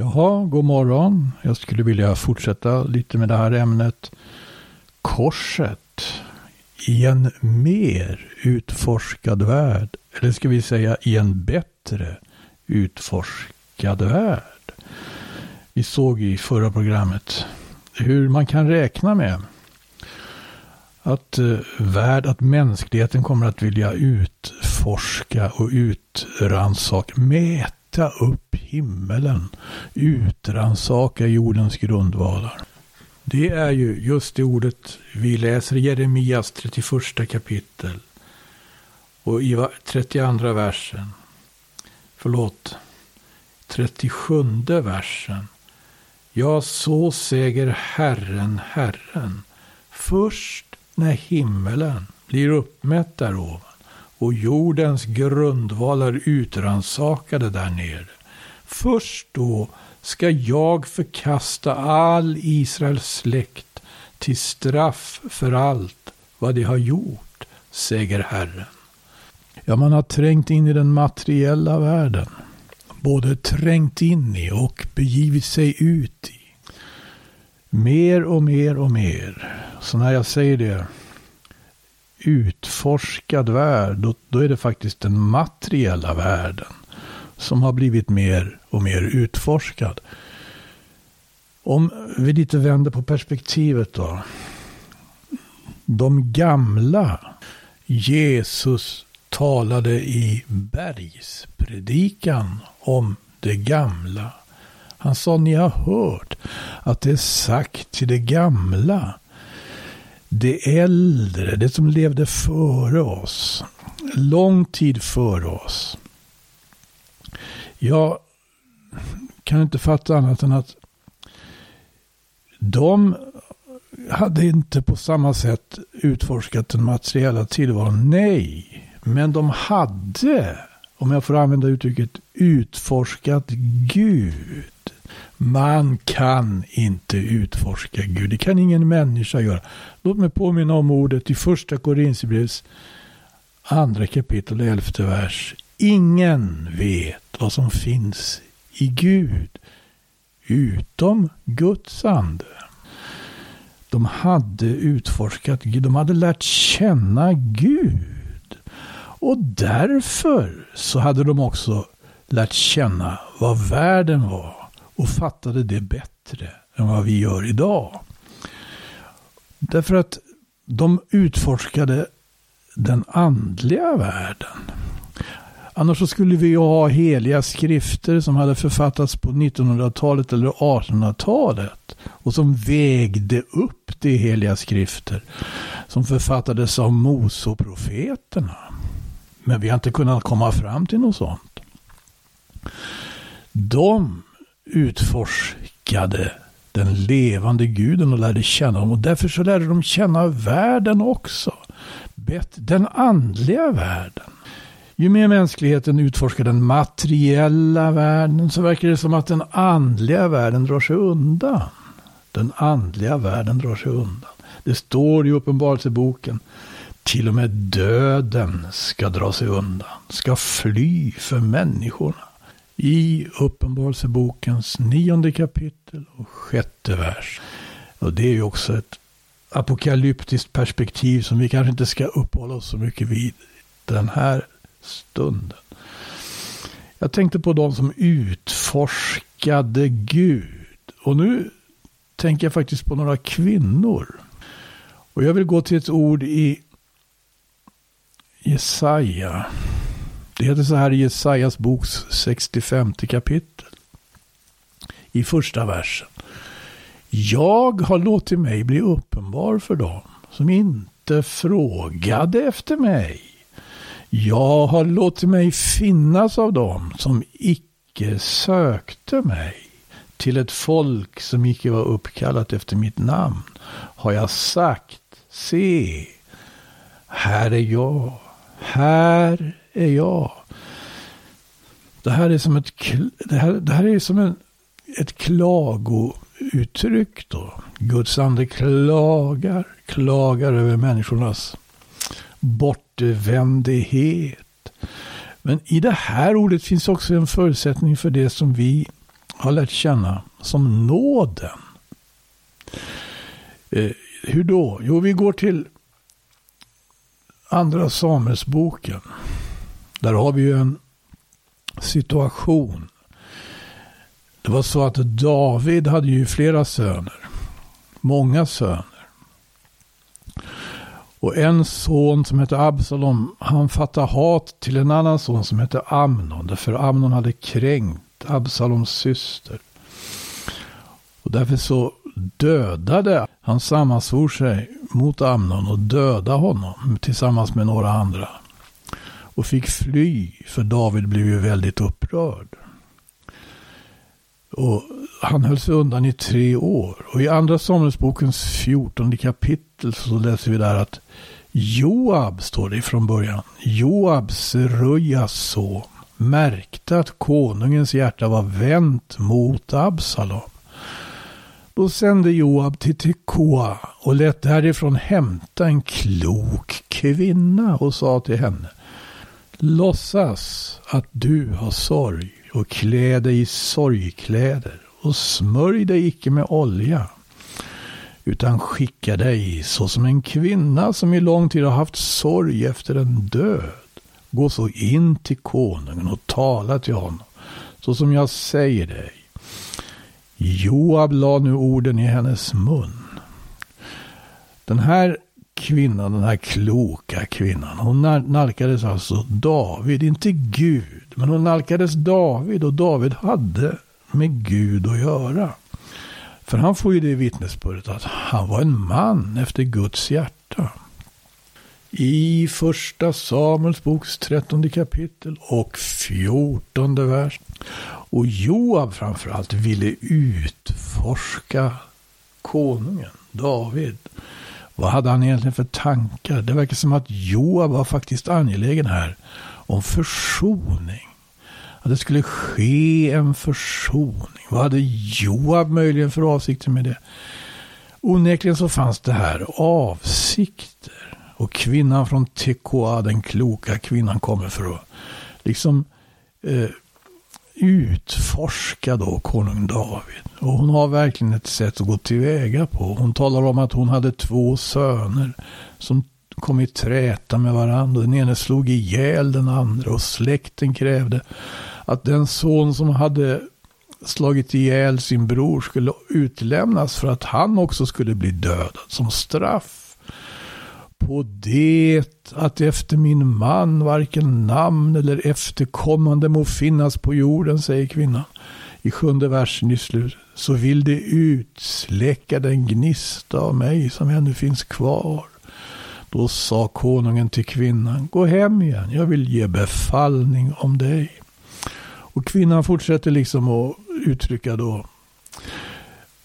Jaha, god morgon. Jag skulle vilja fortsätta lite med det här ämnet. Korset i en mer utforskad värld. Eller ska vi säga i en bättre utforskad värld. Vi såg i förra programmet hur man kan räkna med att, eh, värld, att mänskligheten kommer att vilja utforska och utrannsaka, mäta upp himmelen, utransaka jordens grundvalar. Det är ju just det ordet vi läser i Jeremias 31 kapitel och i 32 versen. Förlåt, 37 versen. Ja, så säger Herren, Herren. Först när himmelen blir uppmätt därovan och jordens grundvalar utransakade där nere. Först då ska jag förkasta all Israels släkt till straff för allt vad de har gjort, säger Herren. Ja, man har trängt in i den materiella världen. Både trängt in i och begivit sig ut i. Mer och mer och mer. Så när jag säger det, utforskad värld, då, då är det faktiskt den materiella världen som har blivit mer och mer utforskad. Om vi lite vänder på perspektivet då. De gamla Jesus talade i bergspredikan om det gamla. Han sa, ni har hört att det är sagt till det gamla. Det äldre, det som levde före oss. Lång tid före oss. Jag kan inte fatta annat än att de hade inte på samma sätt utforskat den materiella tillvaron. Nej, men de hade, om jag får använda uttrycket, utforskat Gud. Man kan inte utforska Gud. Det kan ingen människa göra. Låt mig påminna om ordet i första Korinthierbrevets andra kapitel, elfte vers. Ingen vet vad som finns i Gud utom Guds ande. De hade utforskat Gud, de hade lärt känna Gud. Och därför så hade de också lärt känna vad världen var och fattade det bättre än vad vi gör idag. Därför att de utforskade den andliga världen. Annars så skulle vi ju ha heliga skrifter som hade författats på 1900-talet eller 1800-talet. Och som vägde upp de heliga skrifter. Som författades av Mosoprofeterna. Men vi har inte kunnat komma fram till något sånt. De utforskade den levande guden och lärde känna honom. Och därför så lärde de känna världen också. Den andliga världen. Ju mer mänskligheten utforskar den materiella världen så verkar det som att den andliga världen drar sig undan. Den andliga världen drar sig undan. Det står i Uppenbarelseboken. Till och med döden ska dra sig undan. Ska fly för människorna. I Uppenbarelsebokens nionde kapitel och sjätte vers. Och det är ju också ett apokalyptiskt perspektiv som vi kanske inte ska uppehålla oss så mycket vid den här stunden. Jag tänkte på de som utforskade Gud. Och nu tänker jag faktiskt på några kvinnor. Och jag vill gå till ett ord i Jesaja. Det heter så här i Jesajas boks 65 kapitel. I första versen. Jag har låtit mig bli uppenbar för dem som inte frågade efter mig. Jag har låtit mig finnas av dem som icke sökte mig. Till ett folk som icke var uppkallat efter mitt namn har jag sagt, se, här är jag, här är jag. Det här är som ett, det här, det här är som en, ett klagouttryck då. Guds ande klagar, klagar över människornas bortvändhet. Men i det här ordet finns också en förutsättning för det som vi har lärt känna som nåden. Eh, hur då? Jo, vi går till Andra Samuelsboken. Där har vi ju en situation. Det var så att David hade ju flera söner. Många söner. Och en son som hette Absalom, han fattade hat till en annan son som hette Amnon. För Amnon hade kränkt Absaloms syster. Och därför så dödade han sammansvor sig mot Amnon och dödade honom tillsammans med några andra. Och fick fly, för David blev ju väldigt upprörd. Och han höll sig undan i tre år. Och i andra Samuelsbokens fjortonde kapitel så läser vi där att Joab, står det från början, Joab, Serujas son, märkte att konungens hjärta var vänt mot Absalom. Då sände Joab till Tekoa och lät därifrån hämta en klok kvinna och sa till henne Låtsas att du har sorg och klä dig i sorgkläder och smörj dig icke med olja utan skicka dig såsom en kvinna som i lång tid har haft sorg efter en död. Gå så in till konungen och tala till honom så som jag säger dig. Joab la nu orden i hennes mun. Den här kvinnan, den här kloka kvinnan, hon nalkades alltså David, inte Gud, men hon nalkades David och David hade med Gud att göra. För han får ju det vittnesbördet att han var en man efter Guds hjärta. I första Samuels boks trettonde kapitel och fjortonde vers. Och Joab framförallt ville utforska konungen, David. Vad hade han egentligen för tankar? Det verkar som att Joab var faktiskt angelägen här om försoning. Att det skulle ske en försoning. Vad hade Joab möjligen för avsikter med det? Onekligen så fanns det här avsikter. Och kvinnan från Tekoa, den kloka kvinnan, kommer för att liksom eh, utforska då konung David. Och hon har verkligen ett sätt att gå tillväga på. Hon talar om att hon hade två söner som kom i träta med varandra. Den ene slog ihjäl den andra och släkten krävde att den son som hade slagit ihjäl sin bror skulle utlämnas för att han också skulle bli dödad som straff på det att efter min man varken namn eller efterkommande må finnas på jorden, säger kvinnan. I sjunde versen i slutet. Så vill det utsläcka den gnista av mig som ännu finns kvar. Då sa konungen till kvinnan, gå hem igen, jag vill ge befallning om dig. Och kvinnan fortsätter liksom att uttrycka då,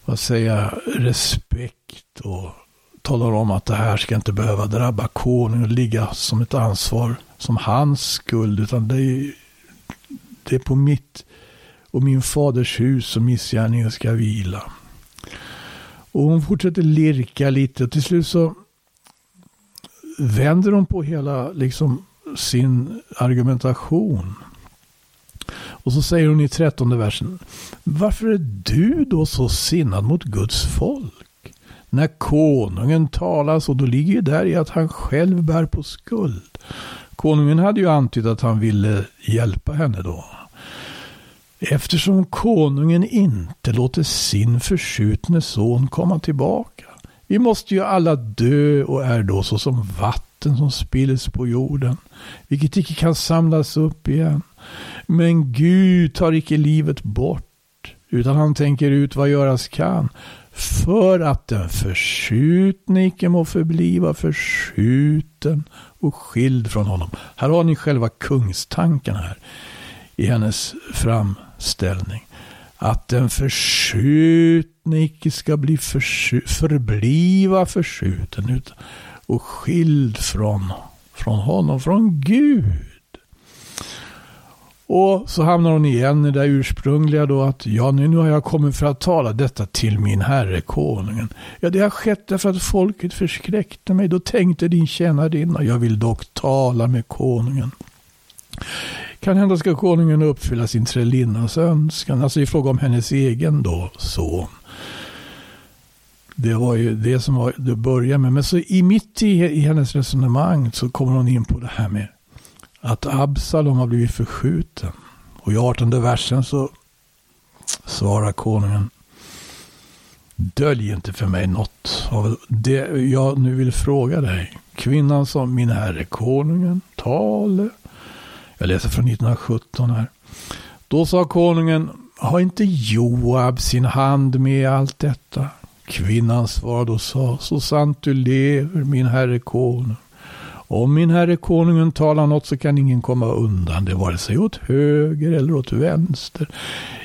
vad säger respekt och talar om att det här ska inte behöva drabba konungen och ligga som ett ansvar som hans skuld. Utan det är, det är på mitt och min faders hus som missgärningen ska vila. Och hon fortsätter lirka lite och till slut så vänder hon på hela liksom sin argumentation. Och så säger hon i trettonde versen. Varför är du då så sinnad mot Guds folk? När konungen talar så, då ligger ju där i att han själv bär på skuld. Konungen hade ju antytt att han ville hjälpa henne då. Eftersom konungen inte låter sin förskjutne son komma tillbaka. Vi måste ju alla dö och är då såsom vatten som spills på jorden, vilket icke kan samlas upp igen. Men Gud tar icke livet bort, utan han tänker ut vad göras kan för att den förskjutne icke må förbliva förskjuten och skild från honom. Här har ni själva kungstanken här i hennes framställning. Att den förskjutne icke ska bli försky förbliva förskjuten och skild från, från honom, från Gud. Och så hamnar hon igen i det ursprungliga då att ja, nu, nu har jag kommit för att tala detta till min herre konungen. Ja, det har skett därför att folket förskräckte mig. Då tänkte din tjänarinna, jag vill dock tala med konungen. Kan hända ska konungen uppfylla sin trälinnas önskan, alltså i fråga om hennes egen då son. Det var ju det som var, det började med. Men så i mitt i, i hennes resonemang så kommer hon in på det här med att Absalom har blivit förskjuten. Och i 18 versen så svarar konungen. Dölj inte för mig något av det jag nu vill fråga dig. Kvinnan som min herre konungen, tale. Jag läser från 1917 här. Då sa konungen, har inte Joab sin hand med allt detta? Kvinnan svarade och sa, så sant du lever, min herre konung. Om min herre konungen talar något så kan ingen komma undan det, vare sig åt höger eller åt vänster.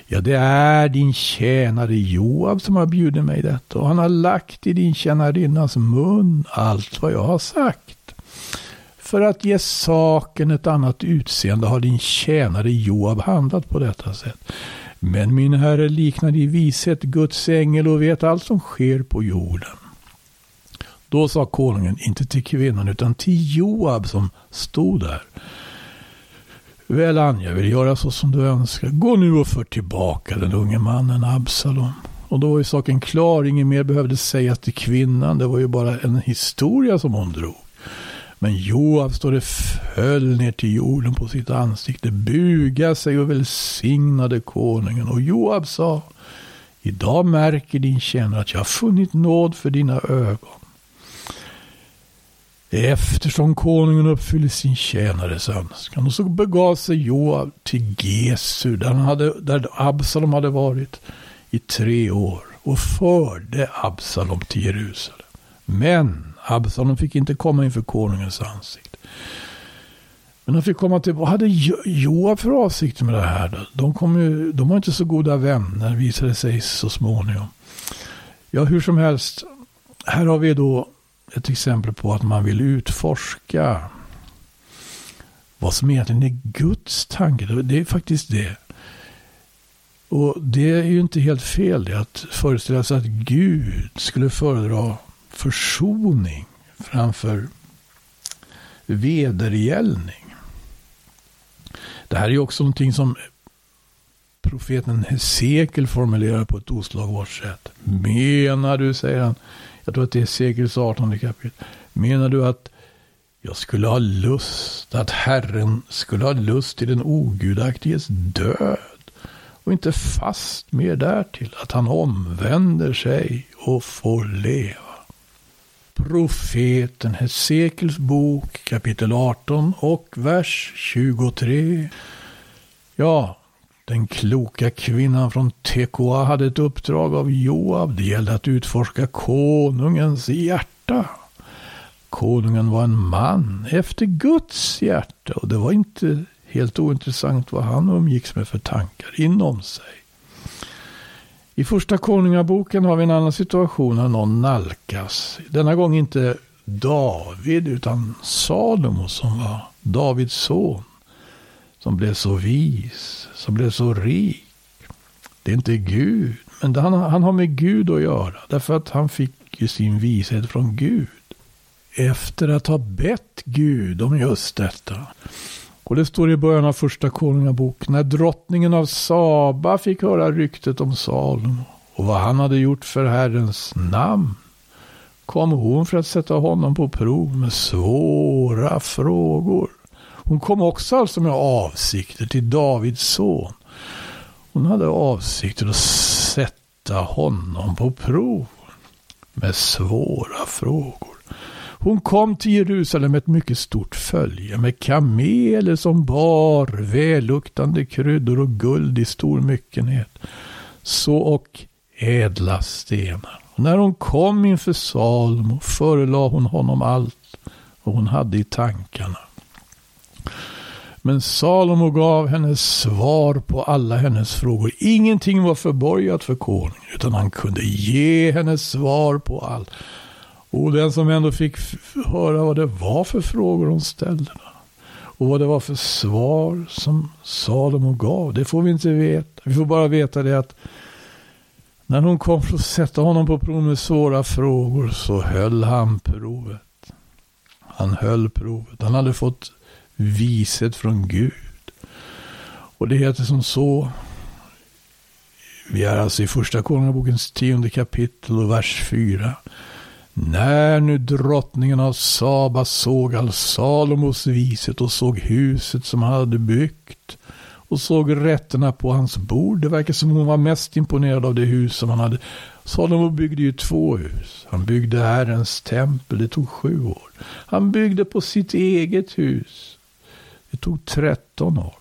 Ja, det är din tjänare Joab som har bjudit mig detta, och han har lagt i din tjänarinnas mun allt vad jag har sagt. För att ge saken ett annat utseende har din tjänare Joab handlat på detta sätt. Men min herre liknar i vishet Guds ängel och vet allt som sker på jorden. Då sa konungen, inte till kvinnan utan till Joab som stod där. Väl jag vill göra så som du önskar. Gå nu och för tillbaka den unge mannen Absalom. Och då var ju saken klar, inget mer behövde sägas till kvinnan. Det var ju bara en historia som hon drog. Men Joab står det föll ner till jorden på sitt ansikte, bugade sig och välsignade konungen. Och Joab sa, idag märker din tjänare att jag har funnit nåd för dina ögon. Eftersom konungen uppfyllde sin tjänares önskan. Och så begav sig Joab till Gesu. där, han hade, där Absalom hade varit i tre år. Och förde Absalom till Jerusalem. Men Absalom fick inte komma inför konungens ansikte. Men han fick komma till, vad hade Joab för avsikter med det här? Då? De, kom ju, de var inte så goda vänner visade sig så småningom. Ja, hur som helst. Här har vi då ett exempel på att man vill utforska vad som egentligen är Guds tanke. Det är faktiskt det. Och det är ju inte helt fel det att föreställa sig att Gud skulle föredra försoning framför vedergällning. Det här är ju också någonting som profeten Hesekiel formulerar på ett oslagbart sätt. Menar du, säger han, jag tror att det är Sekels 18 kapitel. Menar du att jag skulle ha lust, att Herren skulle ha lust till den ogudaktiges död och inte fast mer därtill, att han omvänder sig och får leva. Profeten Hesekels bok kapitel 18 och vers 23. Ja, den kloka kvinnan från Tekoa hade ett uppdrag av Joab. Det gällde att utforska konungens hjärta. Konungen var en man efter Guds hjärta och det var inte helt ointressant vad han umgicks med för tankar inom sig. I första konungaboken har vi en annan situation när någon nalkas. Denna gång inte David utan Salomo som var Davids son som blev så vis, som blev så rik. Det är inte Gud, men han, han har med Gud att göra. Därför att han fick ju sin vishet från Gud. Efter att ha bett Gud om just detta. Och det står i början av första konungabok. När drottningen av Saba fick höra ryktet om Salomo och vad han hade gjort för Herrens namn kom hon för att sätta honom på prov med svåra frågor. Hon kom också alltså med avsikter till Davids son. Hon hade avsikter att sätta honom på prov med svåra frågor. Hon kom till Jerusalem med ett mycket stort följe med kameler som bar välluktande kryddor och guld i stor myckenhet. Så och ädla stenar. Och när hon kom inför Salomo förelade hon honom allt vad hon hade i tankarna. Men Salomo gav henne svar på alla hennes frågor. Ingenting var förborgat för konungen, utan han kunde ge henne svar på allt. Och den som ändå fick höra vad det var för frågor hon ställde. Och vad det var för svar som Salomo gav, det får vi inte veta. Vi får bara veta det att när hon kom för att sätta honom på prov med svåra frågor så höll han provet. Han höll provet. Han hade fått vishet från Gud. Och det heter som så. Vi är alltså i första Konungabokens tionde kapitel och vers 4. När nu drottningen av Saba såg all Salomos viset och såg huset som han hade byggt och såg rätterna på hans bord. Det verkar som hon var mest imponerad av det hus som han hade. Salomo byggde ju två hus. Han byggde Herrens tempel. Det tog sju år. Han byggde på sitt eget hus. Det tog tretton år.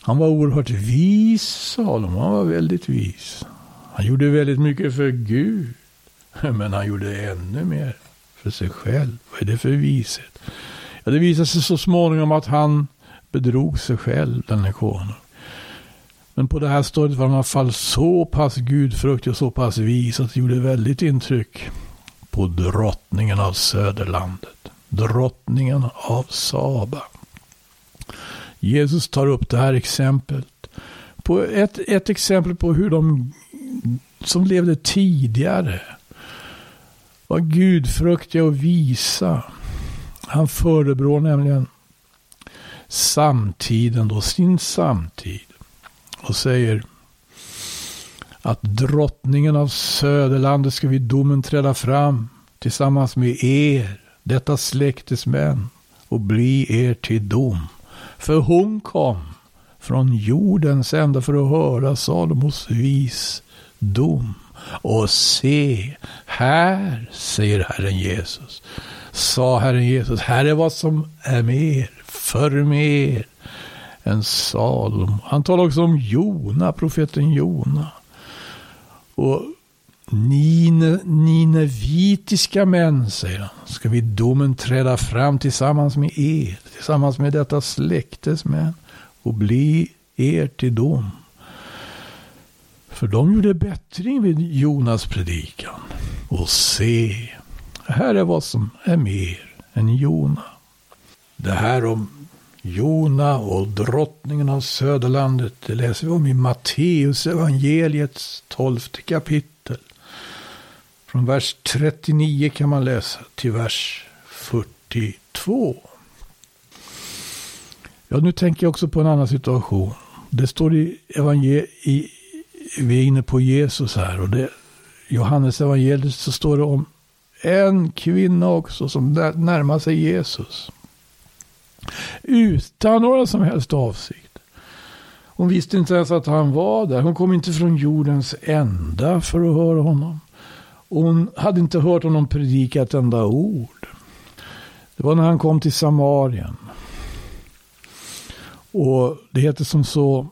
Han var oerhört vis, Salomo. Han var väldigt vis. Han gjorde väldigt mycket för Gud. Men han gjorde ännu mer för sig själv. Vad är det för vishet? Ja, det visade sig så småningom att han bedrog sig själv, den här konung. Men på det här stadiet var han i alla fall så pass gudfruktig och så pass vis att det gjorde väldigt intryck på drottningen av Söderlandet. Drottningen av Saba. Jesus tar upp det här exemplet. På ett, ett exempel på hur de som levde tidigare var gudfruktiga och visa. Han förebrår nämligen samtiden då, sin samtid. Och säger att drottningen av söderlandet ska vid domen träda fram tillsammans med er, detta släktes män, och bli er till dom. För hon kom från jordens ända för att höra Salomos visdom. Och se, här, säger Herren Jesus, sa Herren Jesus, här är vad som är mer, för mer än Salomo. Han talar också om Jona, profeten Jona. Och Nine, ninevitiska män, säger han, ska vid domen träda fram tillsammans med er, tillsammans med detta släktes män och bli er till dom. För de gjorde bättring vid Jonas predikan. Och se, här är vad som är mer än Jona. Det här om Jona och drottningen av Söderlandet, det läser vi om i Matteus evangeliets tolfte kapitel. Från vers 39 kan man läsa till vers 42. Ja, nu tänker jag också på en annan situation. Det står i evangeliet, vi är inne på Jesus här och det Johannes evangeliet så står det om en kvinna också som närmar sig Jesus. Utan några som helst avsikt. Hon visste inte ens att han var där. Hon kom inte från jordens ända för att höra honom. Och hon hade inte hört honom predika ett enda ord. Det var när han kom till Samarien. Och det heter som så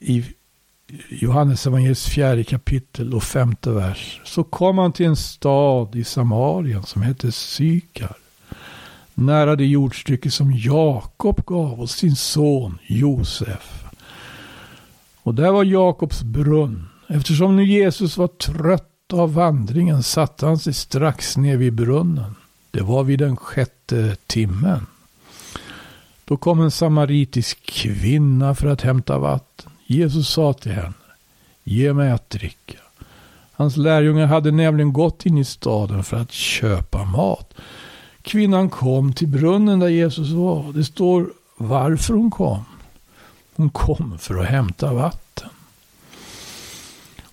i Johannes evangeliets fjärde kapitel och femte vers. Så kom han till en stad i Samarien som hette Sykar. Nära det jordstycke som Jakob gav åt sin son Josef. Och där var Jakobs brunn. Eftersom nu Jesus var trött av vandringen satte han sig strax ner vid brunnen. Det var vid den sjätte timmen. Då kom en samaritisk kvinna för att hämta vatten. Jesus sa till henne, ge mig att dricka. Hans lärjungar hade nämligen gått in i staden för att köpa mat. Kvinnan kom till brunnen där Jesus var. Det står varför hon kom. Hon kom för att hämta vatten.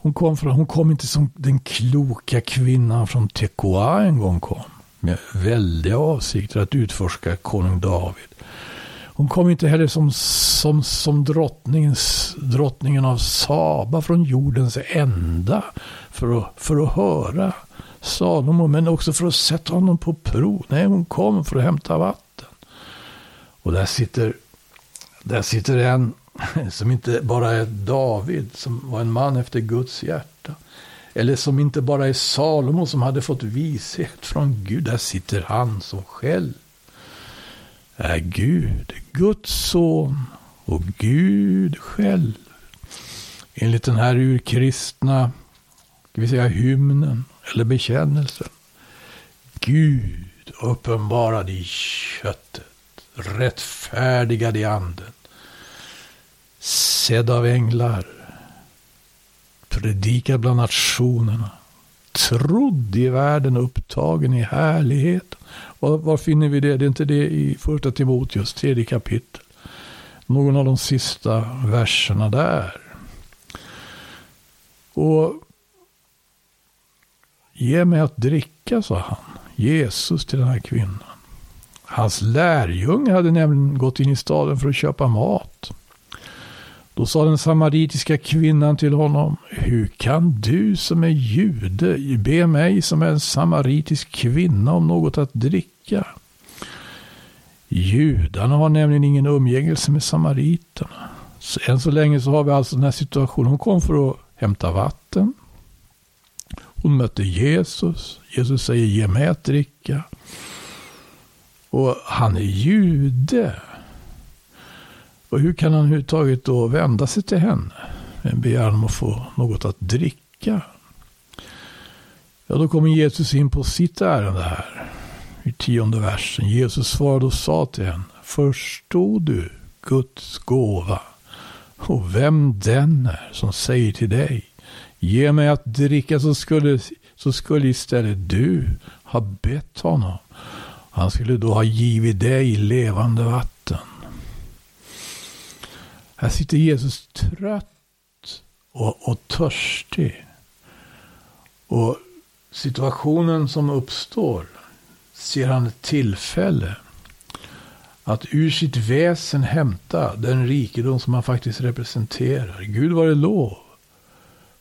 Hon kom, från, hon kom inte som den kloka kvinnan från Tekoa en gång kom. Med väldiga avsikter att utforska konung David. Hon kom inte heller som, som, som drottningens, drottningen av Saba från jordens ända för att, för att höra Salomo, men också för att sätta honom på prov. Nej, hon kom för att hämta vatten. Och där sitter, där sitter en som inte bara är David, som var en man efter Guds hjärta. Eller som inte bara är Salomo som hade fått vishet från Gud. Där sitter han som själv är Gud, Guds son och Gud själv. Enligt den här urkristna, ska vi säga hymnen eller bekännelsen. Gud uppenbarad i köttet, rättfärdigad i anden, sedd av änglar, predikad bland nationerna, trodd i världen, upptagen i härlighet var, var finner vi det? Det är inte det i första Timoteus tredje kapitel. någon av de sista verserna där. Och Ge mig att dricka, sa han, Jesus till den här kvinnan. Hans lärjunge hade nämligen gått in i staden för att köpa mat. Då sa den samaritiska kvinnan till honom, hur kan du som är jude be mig som är en samaritisk kvinna om något att dricka? Judarna har nämligen ingen umgängelse med samariterna. Så än så länge så har vi alltså den här situationen. Hon kom för att hämta vatten. Hon mötte Jesus. Jesus säger ge mig att dricka. Och han är jude. Och hur kan han överhuvudtaget då vända sig till henne? Med en begäran om att få något att dricka. Ja, då kommer Jesus in på sitt ärende här. I tionde versen. Jesus svarade och sa till henne. Förstod du Guds gåva? Och vem den är som säger till dig. Ge mig att dricka så skulle, så skulle istället du ha bett honom. Han skulle då ha givit dig levande vatten. Här sitter Jesus trött och, och törstig. Och situationen som uppstår ser han ett tillfälle att ur sitt väsen hämta den rikedom som han faktiskt representerar. Gud var det lov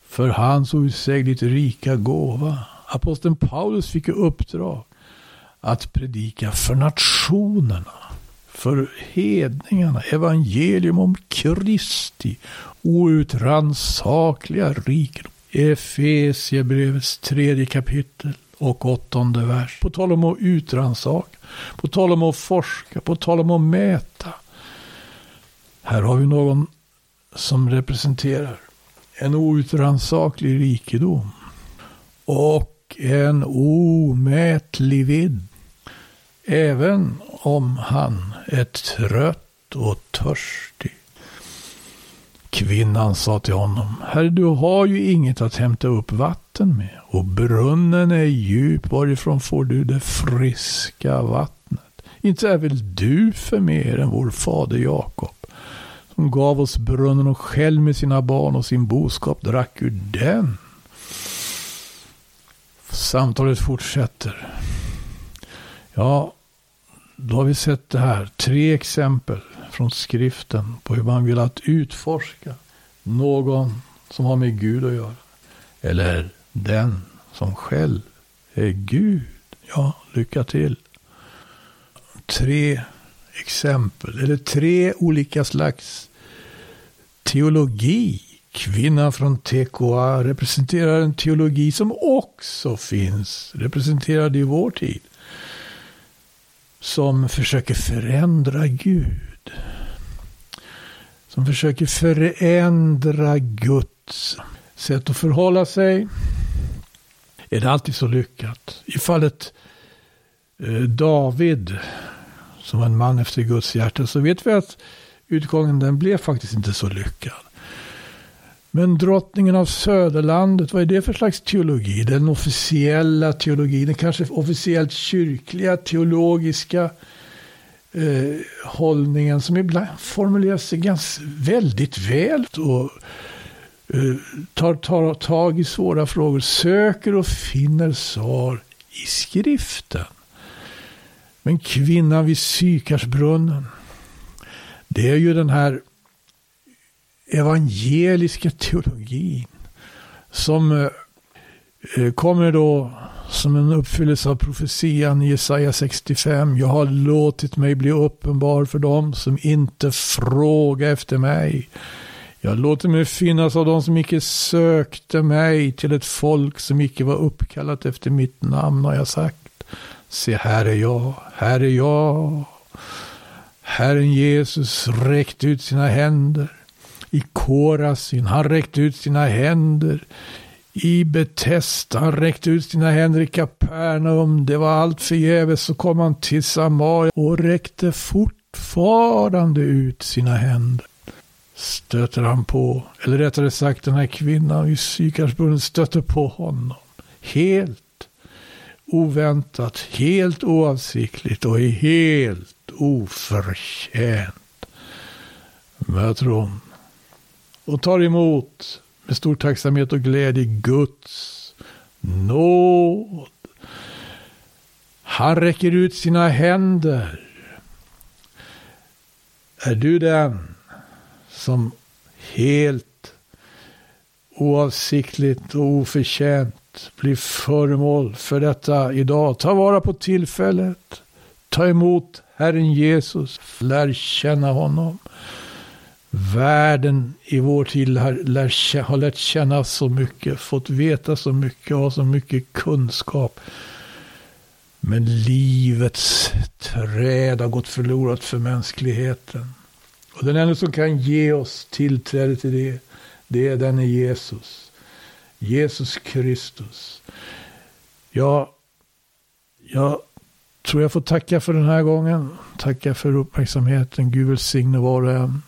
för hans outsägligt rika gåva. Aposteln Paulus fick i uppdrag att predika för nationerna, för hedningarna, evangelium om Kristi outrannsakliga rikedom. Efesierbrevets tredje kapitel och åttonde vers. På tal om att utrannsaka, på tal om att forska, på tal om att mäta. Här har vi någon som representerar en outrannsaklig rikedom och en omätlig vidd. Även om han är trött och törstig. Kvinnan sa till honom, Herre du har ju inget att hämta upp vatten med och brunnen är djup, varifrån får du det friska vattnet? Inte är väl du för mer än vår fader Jakob? som gav oss brunnen och själv med sina barn och sin boskap drack ur den. Samtalet fortsätter. Ja, då har vi sett det här. Tre exempel från skriften på hur man vill att utforska någon som har med Gud att göra. Eller den som själv är Gud. Ja, lycka till. Tre exempel, eller tre olika slags teologi. Kvinnan från TKA representerar en teologi som också finns representerad i vår tid. Som försöker förändra Gud. Som försöker förändra Guds sätt att förhålla sig. Är det alltid så lyckat? I fallet eh, David som var en man efter Guds hjärta, så vet vi att utgången den blev faktiskt inte så lyckad. Men drottningen av Söderlandet, vad är det för slags teologi? Den officiella teologin, den kanske officiellt kyrkliga teologiska eh, hållningen som ibland formulerar sig ganska väldigt väl och eh, tar, tar tag i svåra frågor, söker och finner svar i skriften. Men kvinnan vid Sykarsbrunnen, det är ju den här evangeliska teologin som eh, eh, kommer då som en uppfyllelse av profetian i Jesaja 65. Jag har låtit mig bli uppenbar för dem som inte frågar efter mig. Jag låter mig finnas av dem som icke sökte mig till ett folk som icke var uppkallat efter mitt namn har jag sagt. Se, här är jag, här är jag. Herren Jesus räckte ut sina händer. I Korasin, han räckte ut sina händer. I Betesda, han räckte ut sina händer i Kapernaum. Det var allt förgäves. Så kom han till Samaria och räckte fortfarande ut sina händer. Stöter han på, eller rättare sagt den här kvinnan i Sykarsbrunnen stöter på honom. Helt oväntat, helt oavsiktligt och helt oförtjänt. möter hon och tar emot med stor tacksamhet och glädje Guds nåd. Han räcker ut sina händer. Är du den som helt oavsiktligt och oförtjänt blir föremål för detta idag? Ta vara på tillfället. Ta emot Herren Jesus. Lär känna honom. Världen i vår tid har, lär, har lärt känna så mycket, fått veta så mycket, har så mycket kunskap. Men livets träd har gått förlorat för mänskligheten. Och den enda som kan ge oss tillträde till det, det är denne Jesus. Jesus Kristus. Ja, jag tror jag får tacka för den här gången. Tacka för uppmärksamheten. Gud välsigne var och en.